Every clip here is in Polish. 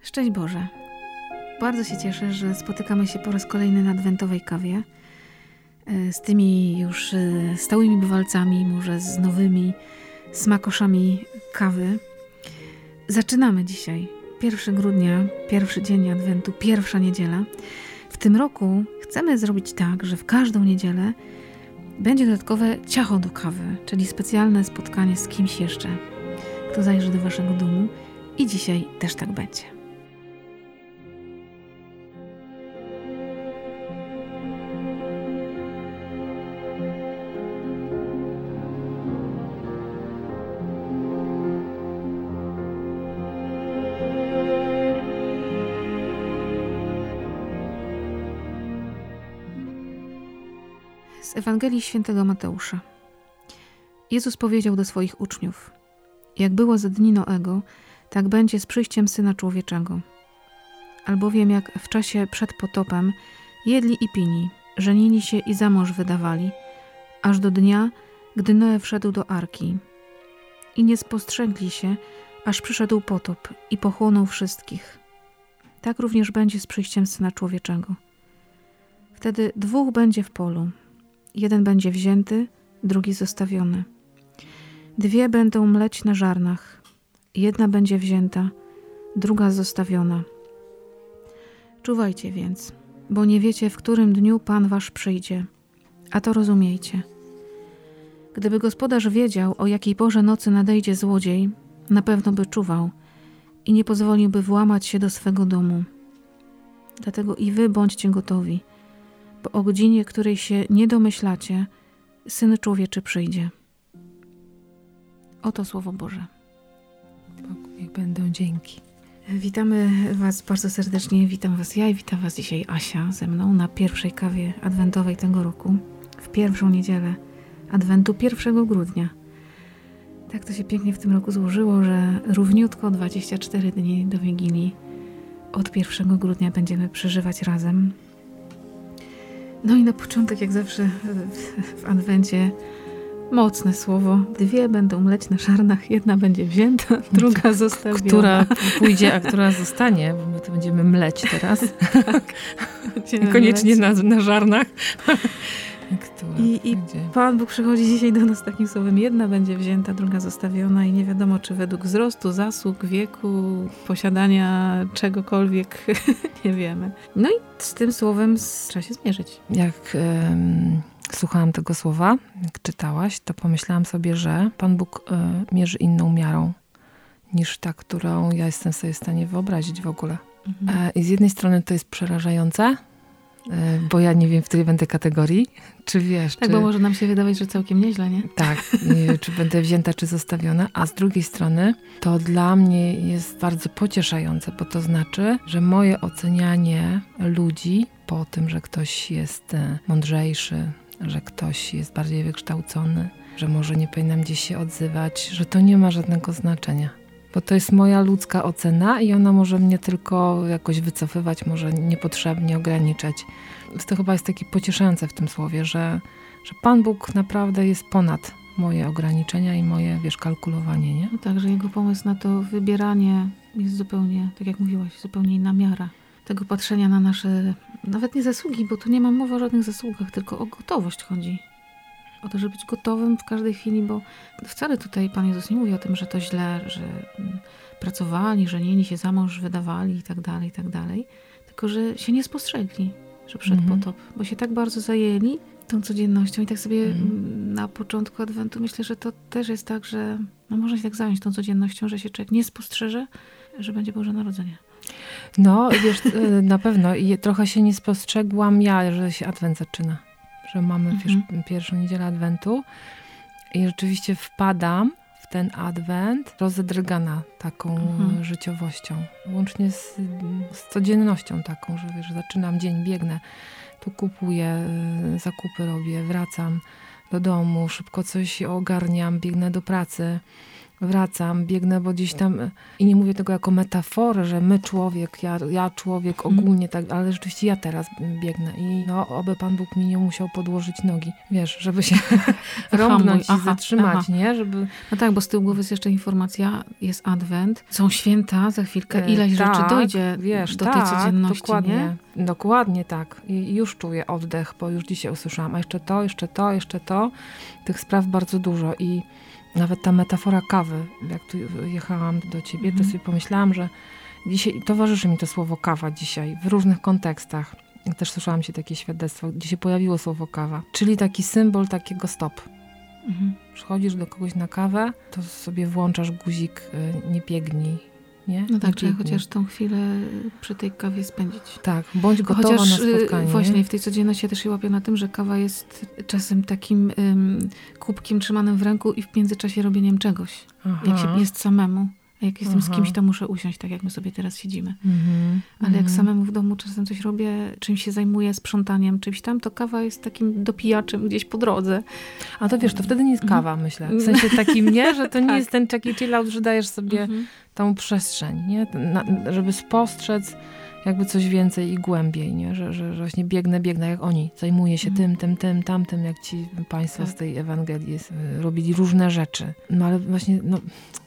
Szczęść Boże. Bardzo się cieszę, że spotykamy się po raz kolejny na adwentowej kawie. E, z tymi już e, stałymi bywalcami, może z nowymi smakoszami kawy. Zaczynamy dzisiaj. 1 grudnia, pierwszy dzień adwentu, pierwsza niedziela. W tym roku chcemy zrobić tak, że w każdą niedzielę będzie dodatkowe ciacho do kawy, czyli specjalne spotkanie z kimś jeszcze, kto zajrzy do waszego domu. I dzisiaj też tak będzie. Ewangelii Świętego Mateusza. Jezus powiedział do swoich uczniów: Jak było ze dni Noego, tak będzie z przyjściem syna człowieczego. Albowiem jak w czasie przed potopem jedli i pili, żenili się i za mąż wydawali, aż do dnia, gdy Noe wszedł do arki. I nie spostrzegli się, aż przyszedł potop i pochłonął wszystkich. Tak również będzie z przyjściem syna człowieczego. Wtedy dwóch będzie w polu Jeden będzie wzięty, drugi zostawiony. Dwie będą mleć na żarnach. Jedna będzie wzięta, druga zostawiona. Czuwajcie więc, bo nie wiecie, w którym dniu Pan wasz przyjdzie. A to rozumiejcie. Gdyby gospodarz wiedział, o jakiej porze nocy nadejdzie złodziej, na pewno by czuwał i nie pozwoliłby włamać się do swego domu. Dlatego i wy bądźcie gotowi – bo o godzinie, której się nie domyślacie, Syn Człowieczy przyjdzie. Oto Słowo Boże. Bogu niech będą dzięki. Witamy Was bardzo serdecznie. Witam Was ja i witam Was dzisiaj Asia ze mną na pierwszej kawie adwentowej tego roku, w pierwszą niedzielę adwentu 1 grudnia. Tak to się pięknie w tym roku złożyło, że równiutko 24 dni do Wigilii od 1 grudnia będziemy przeżywać razem. No i na początek, jak zawsze w adwencie, mocne słowo. Dwie będą mleć na szarnach, jedna będzie wzięta, druga zostawiona. Która pójdzie, a która zostanie, bo my to będziemy mleć teraz. Tak. Koniecznie na, na żarnach. I, I, Pan Bóg przychodzi dzisiaj do nas takim słowem, jedna będzie wzięta, druga zostawiona i nie wiadomo, czy według wzrostu, zasług, wieku, posiadania czegokolwiek, nie wiemy. No i z tym słowem trzeba się zmierzyć. Jak um, słuchałam tego słowa, jak czytałaś, to pomyślałam sobie, że Pan Bóg um, mierzy inną miarą niż ta, którą ja jestem sobie w stanie wyobrazić w ogóle. Mhm. E, I z jednej strony to jest przerażające, bo ja nie wiem, w której będę kategorii. Czy wiesz? Tak, czy... bo może nam się wydawać, że całkiem nieźle, nie? Tak, nie, czy będę wzięta, czy zostawiona. A z drugiej strony to dla mnie jest bardzo pocieszające, bo to znaczy, że moje ocenianie ludzi po tym, że ktoś jest e, mądrzejszy, że ktoś jest bardziej wykształcony, że może nie powinnam gdzieś się odzywać, że to nie ma żadnego znaczenia bo to jest moja ludzka ocena i ona może mnie tylko jakoś wycofywać, może niepotrzebnie ograniczać. To chyba jest takie pocieszające w tym słowie, że, że Pan Bóg naprawdę jest ponad moje ograniczenia i moje, wiesz, kalkulowanie, nie? No tak, że jego pomysł na to wybieranie jest zupełnie, tak jak mówiłaś, zupełnie inna miara tego patrzenia na nasze, nawet nie zasługi, bo tu nie ma mowy o żadnych zasługach, tylko o gotowość chodzi o to, żeby być gotowym w każdej chwili, bo wcale tutaj Pan Jezus nie mówi o tym, że to źle, że mm, pracowali, żenili się za mąż, wydawali i tak dalej, i tak dalej, tylko że się nie spostrzegli, że przed mhm. potop, bo się tak bardzo zajęli tą codziennością i tak sobie mhm. na początku Adwentu myślę, że to też jest tak, że no można się tak zająć tą codziennością, że się człowiek nie spostrzeże, że będzie Boże Narodzenie. No, wiesz, y, na pewno i trochę się nie spostrzegłam ja, że się Adwent zaczyna że mamy mhm. pierwszą niedzielę Adwentu i rzeczywiście wpadam w ten Adwent rozedrgana taką mhm. życiowością, łącznie z, z, codziennością taką, że wiesz, zaczynam dzień, biegnę, tu kupuję, y, zakupy robię, wracam do domu, szybko coś ogarniam, biegnę do pracy, wracam, biegnę, bo gdzieś tam, i nie mówię tego jako metaforę, że my człowiek, ja, ja człowiek Mhm. ogólnie, tak, ale rzeczywiście ja teraz biegnę i no, oby Pan Bóg mi nie musiał podłożyć nogi, wiesz, żeby się rąbnąć i zatrzymać, aha. nie, żeby... No tak, bo z tyłu głowy jest jeszcze informacja, jest adwent, są święta za chwilkę, E, ileś tak, rzeczy dojdzie wiesz, do tak, tej codzienności, dokładnie, nie? Dokładnie tak. I już czuję oddech, bo już dzisiaj usłyszałam, a jeszcze to, jeszcze to, jeszcze to. Tych spraw bardzo dużo i nawet ta metafora kawy, jak tu jechałam do ciebie, Mhm. to sobie pomyślałam, że dzisiaj towarzyszy mi to słowo kawa dzisiaj w różnych kontekstach. Też słyszałam się takie świadectwo, gdzie się pojawiło słowo kawa, czyli taki symbol takiego stop. Mhm. Przychodzisz do kogoś na kawę, to sobie włączasz guzik, y, nie biegnij, nie? No tak, trzeba chociaż tą chwilę przy tej kawie spędzić. Tak, bądź gotowa Chociaż na y, spotkanie. właśnie w tej codzienności ja też się łapię na tym, że kawa jest czasem takim ym, kubkiem trzymanym w ręku i w międzyczasie robieniem czegoś. Aha. Jak się jest samemu. Jak jestem z Aha. kimś, to muszę usiąść, tak jak my sobie teraz siedzimy. Mhm, Ale jak mhm. samemu w domu czasem coś robię, czymś się zajmuję, sprzątaniem, czymś tam, to kawa jest takim dopijaczem gdzieś po drodze. A to wiesz, to wtedy nie jest Mhm. kawa, myślę. W sensie takim, nie? Że to nie Tak. jest ten taki chill out, że dajesz sobie Mhm. tą przestrzeń, nie? Na, żeby spostrzec jakby coś więcej i głębiej, nie? Że, że, że właśnie biegnę, biegnę jak oni. Zajmuję się Mhm. tym, tym, tym, tamtym, jak ci państwo z Tak. tej Ewangelii jest, y, robili różne rzeczy. No ale właśnie, no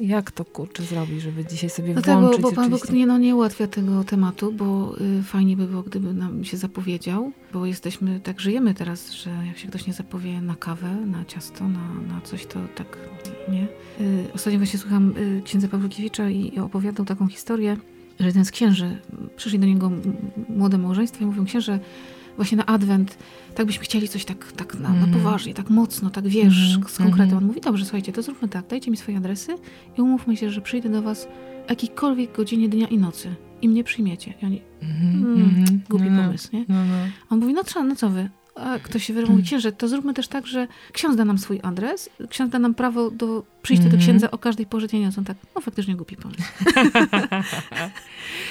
jak to kurczę zrobić, żeby dzisiaj sobie No tak, bo, włączyć bo Pan Bóg nie, no, nie ułatwia tego tematu, bo y, fajnie by było, gdyby nam się zapowiedział, bo jesteśmy, tak żyjemy teraz, że jak się ktoś nie zapowie na kawę, na ciasto, na, na coś, to tak nie. Y, ostatnio właśnie słucham y, księdza Pawlukiewicza i opowiadał taką historię, że jeden z księży, przyszli do niego młode małżeństwo i mówią, księże, właśnie na adwent, tak byśmy chcieli coś tak, tak na, na Mhm. poważnie, tak mocno, tak wiesz, Mhm, z konkretem. mhm. On mówi, dobrze, słuchajcie, to zróbmy tak, dajcie mi swoje adresy i umówmy się, że przyjdę do was o jakiejkolwiek godzinie dnia i nocy i mnie przyjmiecie. I oni, mm, głupi no, no, pomysł, nie? No. On mówi, no co, no co wy? A ktoś się wyrwał, mówi, księże, to zróbmy też tak, że ksiądz da nam swój adres, ksiądz da nam prawo do przyjścia do Mhm. księdza o każdej porze dnia. On tak, no faktycznie głupi pomysł.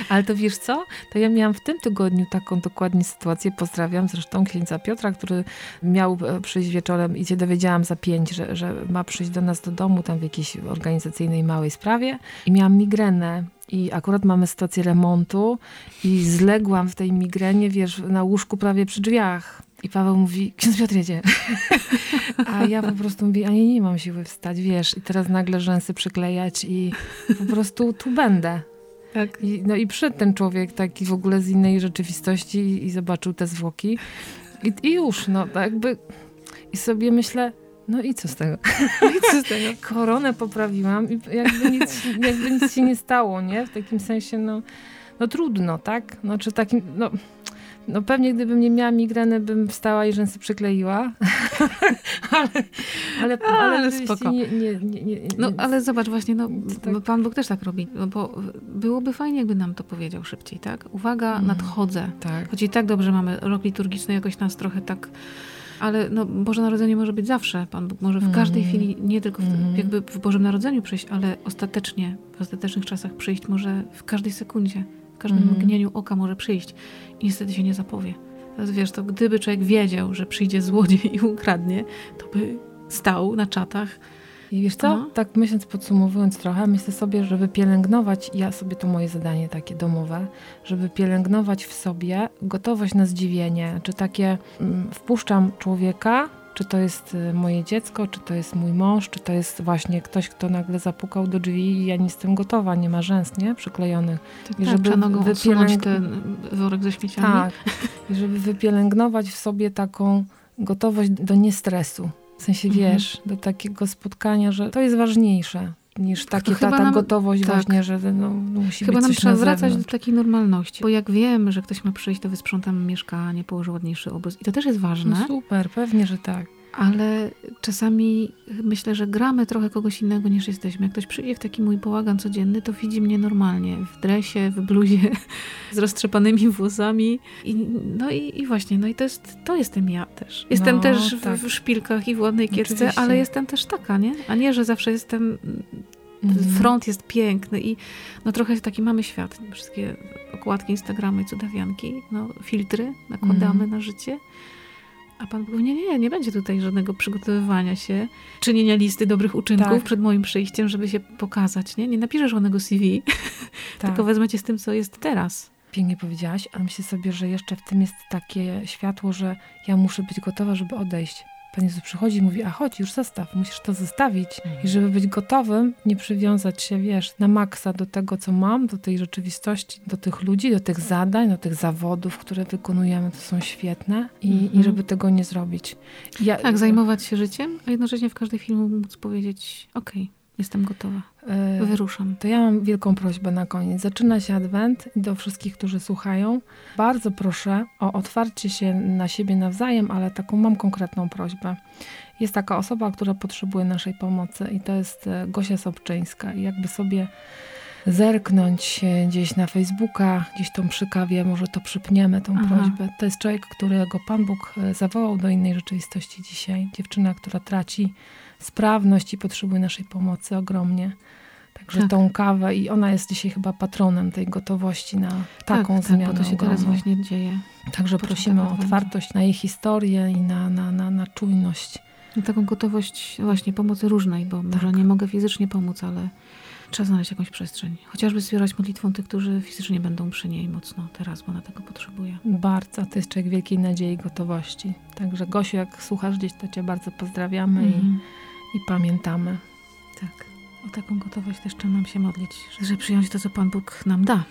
Ale to wiesz co? To ja miałam w tym tygodniu taką dokładnie sytuację. Pozdrawiam zresztą księdza Piotra, który miał e, przyjść wieczorem i się dowiedziałam za pięć, że, że ma przyjść do nas do domu tam w jakiejś organizacyjnej małej sprawie. I miałam migrenę. I akurat mamy sytuację remontu i zległam w tej migrenie, wiesz, na łóżku prawie przy drzwiach. I Paweł mówi, ksiądz Piotr jedzie. A ja po prostu mówię, a nie, nie mam siły wstać, wiesz. I teraz nagle rzęsy przyklejać i po prostu tu będę. Tak. I, no i przyszedł ten człowiek taki w ogóle z innej rzeczywistości i, i zobaczył te zwłoki. I, I już, no tak jakby... I sobie myślę, no i co z tego? I co z tego? Koronę poprawiłam i jakby nic, jakby nic się nie stało, nie? W takim sensie, no, no trudno, tak? No czy takim, no... No pewnie gdybym nie miała migreny, bym wstała i rzęsy przykleiła. ale, ale, ale, Ale spoko. Nie, nie, nie, No ale zobacz właśnie, no, tak. bo Pan Bóg też tak robi, no, bo byłoby fajnie, jakby nam to powiedział szybciej, tak? Uwaga, Mhm. nadchodzę. Tak. Choć i tak dobrze mamy rok liturgiczny, jakoś nas trochę tak... Ale no, Boże Narodzenie może być zawsze. Pan Bóg może w Mhm. każdej chwili, nie tylko w, Mhm. jakby w Bożym Narodzeniu przyjść, ale ostatecznie, w ostatecznych czasach przyjść może w każdej sekundzie, każdym Mhm. mgnieniu oka może przyjść. I niestety się nie zapowie. Teraz wiesz, to gdyby człowiek wiedział, że przyjdzie złodziej i ukradnie, to by stał na czatach. I wiesz co, No. tak myśląc, podsumowując trochę, myślę sobie, żeby pielęgnować, ja sobie to moje zadanie takie domowe, żeby pielęgnować w sobie gotowość na zdziwienie, czy takie mm, wpuszczam człowieka, czy to jest y, moje dziecko, czy to jest mój mąż, czy to jest właśnie ktoś, kto nagle zapukał do drzwi i ja nie jestem gotowa, nie ma rzęs, nie? Przyklejonych. I I tak, żeby trzeba nogą wypielęg- ten worek ze śmieciami. Tak. I żeby wypielęgnować w sobie taką gotowość do niestresu. W sensie, Mhm. wiesz, do takiego spotkania, że to jest ważniejsze niż takie, ta, ta nam- gotowość tak. właśnie, że no, musi Chyba być nam trzeba na wracać do takiej normalności. Bo jak wiemy, że ktoś ma przyjść, to wysprzątamy mieszkanie, położy ładniejszy obraz. I to też jest ważne. No super, pewnie, że tak. Ale czasami myślę, że gramy trochę kogoś innego niż jesteśmy. Jak ktoś przyjdzie w taki mój bałagan codzienny, to widzi mnie normalnie, w dresie, w bluzie, z roztrzepanymi włosami. I, no i, i właśnie, no i to, jest, to jestem ja też. Jestem No, też w, tak. w szpilkach i w ładnej kiecce, Oczywiście. ale jestem też taka, nie? A nie, że zawsze jestem... Mhm. Front jest piękny i no trochę taki mamy świat. Wszystkie okładki Instagramy, cudawianki, no filtry nakładamy Mhm. na życie. A Pan mówi, nie, nie, nie będzie tutaj żadnego przygotowywania się, czynienia listy dobrych uczynków tak. przed moim przyjściem, żeby się pokazać, nie? Nie napiszesz żadnego CV, tak. tylko wezmę cię z tym, co jest teraz. Pięknie powiedziałaś, ale myślę sobie, że jeszcze w tym jest takie światło, że ja muszę być gotowa, żeby odejść. Pan Jezus przychodzi i mówi, a chodź, już zostaw, musisz to zostawić. Mhm. I żeby być gotowym, nie przywiązać się, wiesz, na maksa do tego, co mam, do tej rzeczywistości, do tych ludzi, do tych zadań, do tych zawodów, które wykonujemy, to są świetne i, mhm. i żeby tego nie zrobić. Ja, tak, zajmować się życiem, a jednocześnie w każdej chwili móc powiedzieć, okej, okay, Jestem gotowa. E, Wyruszam. To ja mam wielką prośbę na koniec. Zaczyna się adwent i do wszystkich, którzy słuchają, bardzo proszę o otwarcie się na siebie nawzajem, ale taką mam konkretną prośbę. Jest taka osoba, która potrzebuje naszej pomocy i to jest e, Gosia Sobczyńska. I jakby sobie zerknąć gdzieś na Facebooka, gdzieś tą przy kawie, może to przypniemy, tą Aha. prośbę. To jest człowiek, którego Pan Bóg e, zawołał do innej rzeczywistości dzisiaj. Dziewczyna, która traci sprawność i potrzebuje naszej pomocy ogromnie. Także tak. tą kawę i ona jest dzisiaj chyba patronem tej gotowości na taką tak, zmianę. Tak, to się ogromną. teraz właśnie dzieje. Także prosimy o otwartość na jej historię i na, na, na, na czujność. Na taką gotowość właśnie pomocy różnej, bo tak. może nie mogę fizycznie pomóc, ale trzeba znaleźć jakąś przestrzeń. Chociażby wspierać modlitwą tych, którzy fizycznie będą przy niej mocno teraz, bo ona tego potrzebuje. Bardzo. To jest człowiek wielkiej nadziei i gotowości. Także Gosiu, jak słuchasz gdzieś, to cię bardzo pozdrawiamy mm -hmm. i mhm i pamiętamy. Tak. O taką gotowość też trzeba nam się modlić, że przyjąć to, co Pan Bóg nam da.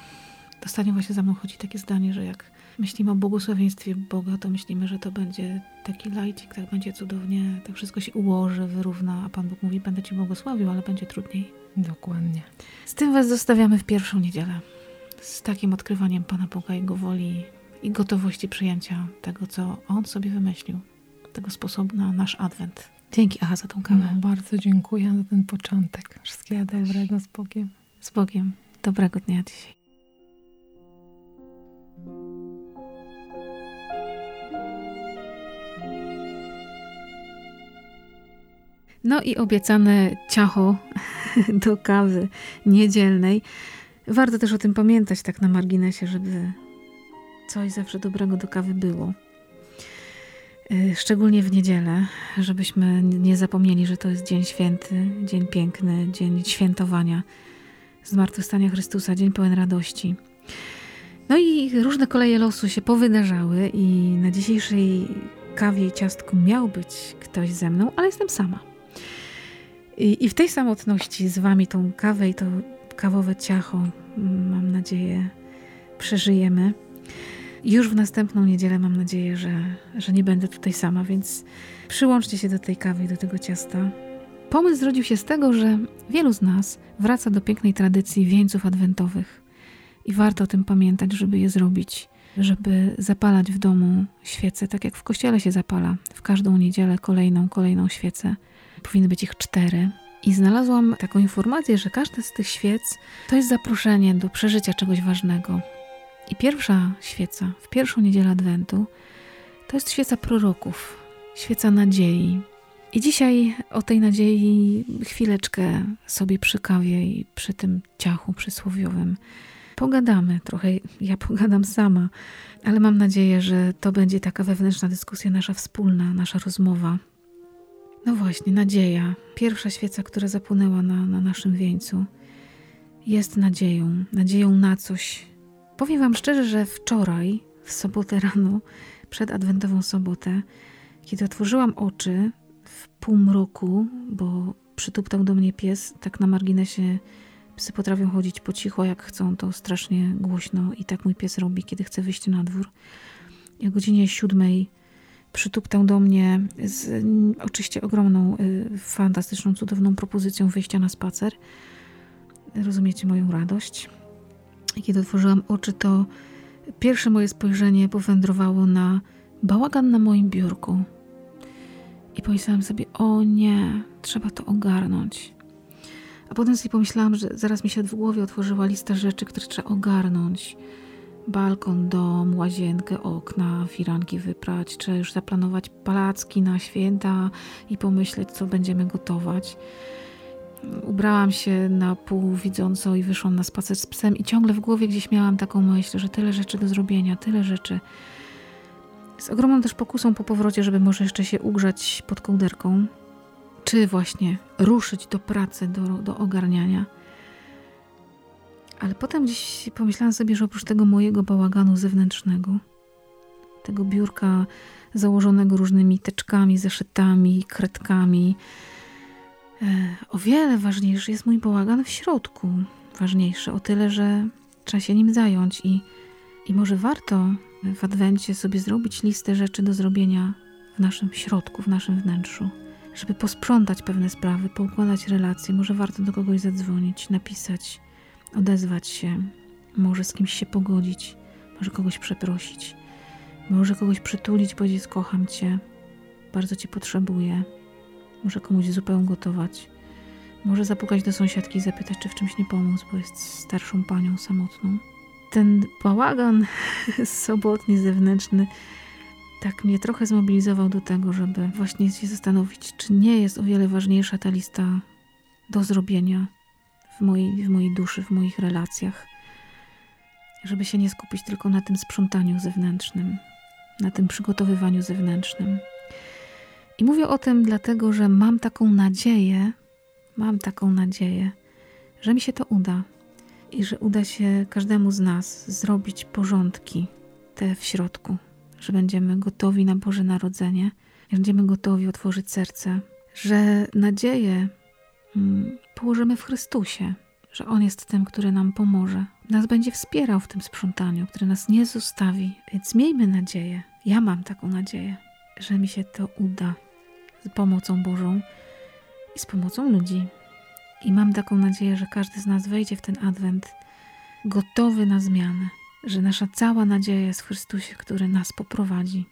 Dostanie właśnie za mną chodzi takie zdanie, że jak myślimy o błogosławieństwie Boga, to myślimy, że to będzie taki lajcik, tak będzie cudownie, tak wszystko się ułoży, wyrówna, a Pan Bóg mówi, będę Ci błogosławił, ale będzie trudniej. Dokładnie. Z tym Was zostawiamy w pierwszą niedzielę. Z takim odkrywaniem Pana Boga, Jego woli i gotowości przyjęcia tego, co On sobie wymyślił, tego sposobu na nasz adwent. Dzięki, Aha, za tą kawę. No, bardzo dziękuję za ten początek. Wszystkiego dobrego, z Bogiem. Z Bogiem. Dobrego dnia dzisiaj. No i obiecane ciacho do kawy niedzielnej. Warto też o tym pamiętać tak na marginesie, żeby coś zawsze dobrego do kawy było. Y, szczególnie w niedzielę, żebyśmy nie zapomnieli, że to jest dzień święty, dzień piękny, dzień świętowania zmartwychwstania Chrystusa, dzień pełen radości. No i różne koleje losu się powydarzały i na dzisiejszej kawie i ciastku miał być ktoś ze mną, ale jestem sama. I, i w tej samotności z wami tą kawę i to kawowe ciacho, mam nadzieję, przeżyjemy. Już w następną niedzielę mam nadzieję, że, że nie będę tutaj sama, więc przyłączcie się do tej kawy i do tego ciasta. Pomysł zrodził się z tego, że wielu z nas wraca do pięknej tradycji wieńców adwentowych. I warto o tym pamiętać, żeby je zrobić, żeby zapalać w domu świece, tak jak w kościele się zapala. W każdą niedzielę kolejną, kolejną świecę. Powinny być ich cztery. I znalazłam taką informację, że każda z tych świec to jest zaproszenie do przeżycia czegoś ważnego, i pierwsza świeca, w pierwszą niedzielę Adwentu, to jest świeca proroków, świeca nadziei. I dzisiaj o tej nadziei chwileczkę sobie przy kawie i przy tym ciachu przysłowiowym pogadamy. Trochę ja pogadam sama, ale mam nadzieję, że to będzie taka wewnętrzna dyskusja, nasza wspólna, nasza rozmowa. No właśnie, nadzieja. Pierwsza świeca, która zapłonęła na, na naszym wieńcu, jest nadzieją. Nadzieją na coś, Powiem Wam szczerze, że wczoraj, w sobotę rano, przed adwentową sobotę, kiedy otworzyłam oczy w półmroku, bo przytuptał do mnie pies, tak na marginesie psy potrafią chodzić po cichu, jak chcą, to strasznie głośno i tak mój pies robi, kiedy chce wyjść na dwór. I o godzinie siódmej przytuptał do mnie z oczywiście ogromną, y, fantastyczną, cudowną propozycją wyjścia na spacer. Rozumiecie moją radość. Kiedy otworzyłam oczy, to pierwsze moje spojrzenie powędrowało na bałagan na moim biurku. I pomyślałam sobie, o nie, trzeba to ogarnąć. A potem sobie pomyślałam, że zaraz mi się w głowie otworzyła lista rzeczy, które trzeba ogarnąć. Balkon, dom, łazienkę, okna, firanki wyprać, trzeba już zaplanować palacki na święta i pomyśleć, co będziemy gotować. Ubrałam się na pół widząco i wyszłam na spacer z psem i ciągle w głowie gdzieś miałam taką myśl, że tyle rzeczy do zrobienia, tyle rzeczy. Z ogromną też pokusą po powrocie, żeby może jeszcze się ugrzać pod kołderką, czy właśnie ruszyć do pracy, do, do ogarniania. Ale potem gdzieś pomyślałam sobie, że oprócz tego mojego bałaganu zewnętrznego, tego biurka założonego różnymi teczkami, zeszytami, kredkami, o wiele ważniejszy jest mój bałagan w środku. Ważniejszy o tyle, że trzeba się nim zająć i, i może warto w adwencie sobie zrobić listę rzeczy do zrobienia w naszym środku, w naszym wnętrzu, żeby posprzątać pewne sprawy, poukładać relacje. Może warto do kogoś zadzwonić, napisać, odezwać się, może z kimś się pogodzić, może kogoś przeprosić, może kogoś przytulić, powiedzieć: Kocham cię, bardzo cię potrzebuję, może komuś zupełnie gotować. Może zapukać do sąsiadki i zapytać, czy w czymś nie pomóc, bo jest starszą panią samotną. Ten bałagan sobotni, zewnętrzny, tak mnie trochę zmobilizował do tego, żeby właśnie się zastanowić, czy nie jest o wiele ważniejsza ta lista do zrobienia w mojej, w mojej duszy, w moich relacjach. Żeby się nie skupić tylko na tym sprzątaniu zewnętrznym, na tym przygotowywaniu zewnętrznym. I mówię o tym dlatego, że mam taką nadzieję, mam taką nadzieję, że mi się to uda i że uda się każdemu z nas zrobić porządki te w środku, że będziemy gotowi na Boże Narodzenie, że będziemy gotowi otworzyć serce, że nadzieję mm, położymy w Chrystusie, że On jest tym, który nam pomoże, nas będzie wspierał w tym sprzątaniu, który nas nie zostawi. Więc miejmy nadzieję, ja mam taką nadzieję, że mi się to uda z pomocą Bożą i z pomocą ludzi. I mam taką nadzieję, że każdy z nas wejdzie w ten adwent gotowy na zmianę, że nasza cała nadzieja jest w Chrystusie, który nas poprowadzi,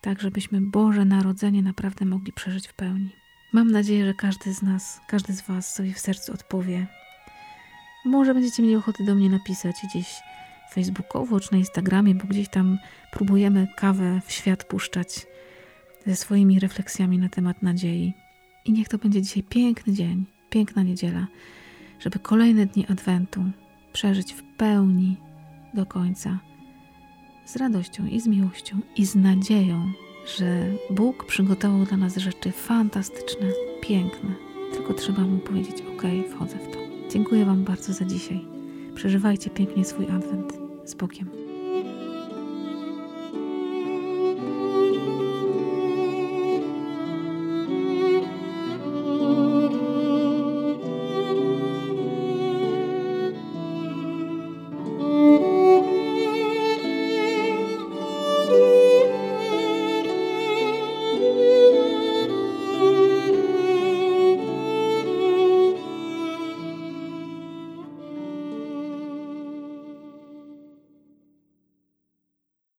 tak żebyśmy Boże Narodzenie naprawdę mogli przeżyć w pełni. Mam nadzieję, że każdy z nas, każdy z Was sobie w sercu odpowie. Może będziecie mieli ochotę do mnie napisać gdzieś facebookowo czy na Instagramie, bo gdzieś tam próbujemy kawę w świat puszczać ze swoimi refleksjami na temat nadziei. I niech to będzie dzisiaj piękny dzień, piękna niedziela, żeby kolejne dni Adwentu przeżyć w pełni do końca. Z radością i z miłością i z nadzieją, że Bóg przygotował dla nas rzeczy fantastyczne, piękne. Tylko trzeba mu powiedzieć: OK, wchodzę w to. Dziękuję Wam bardzo za dzisiaj. Przeżywajcie pięknie swój adwent z Bogiem.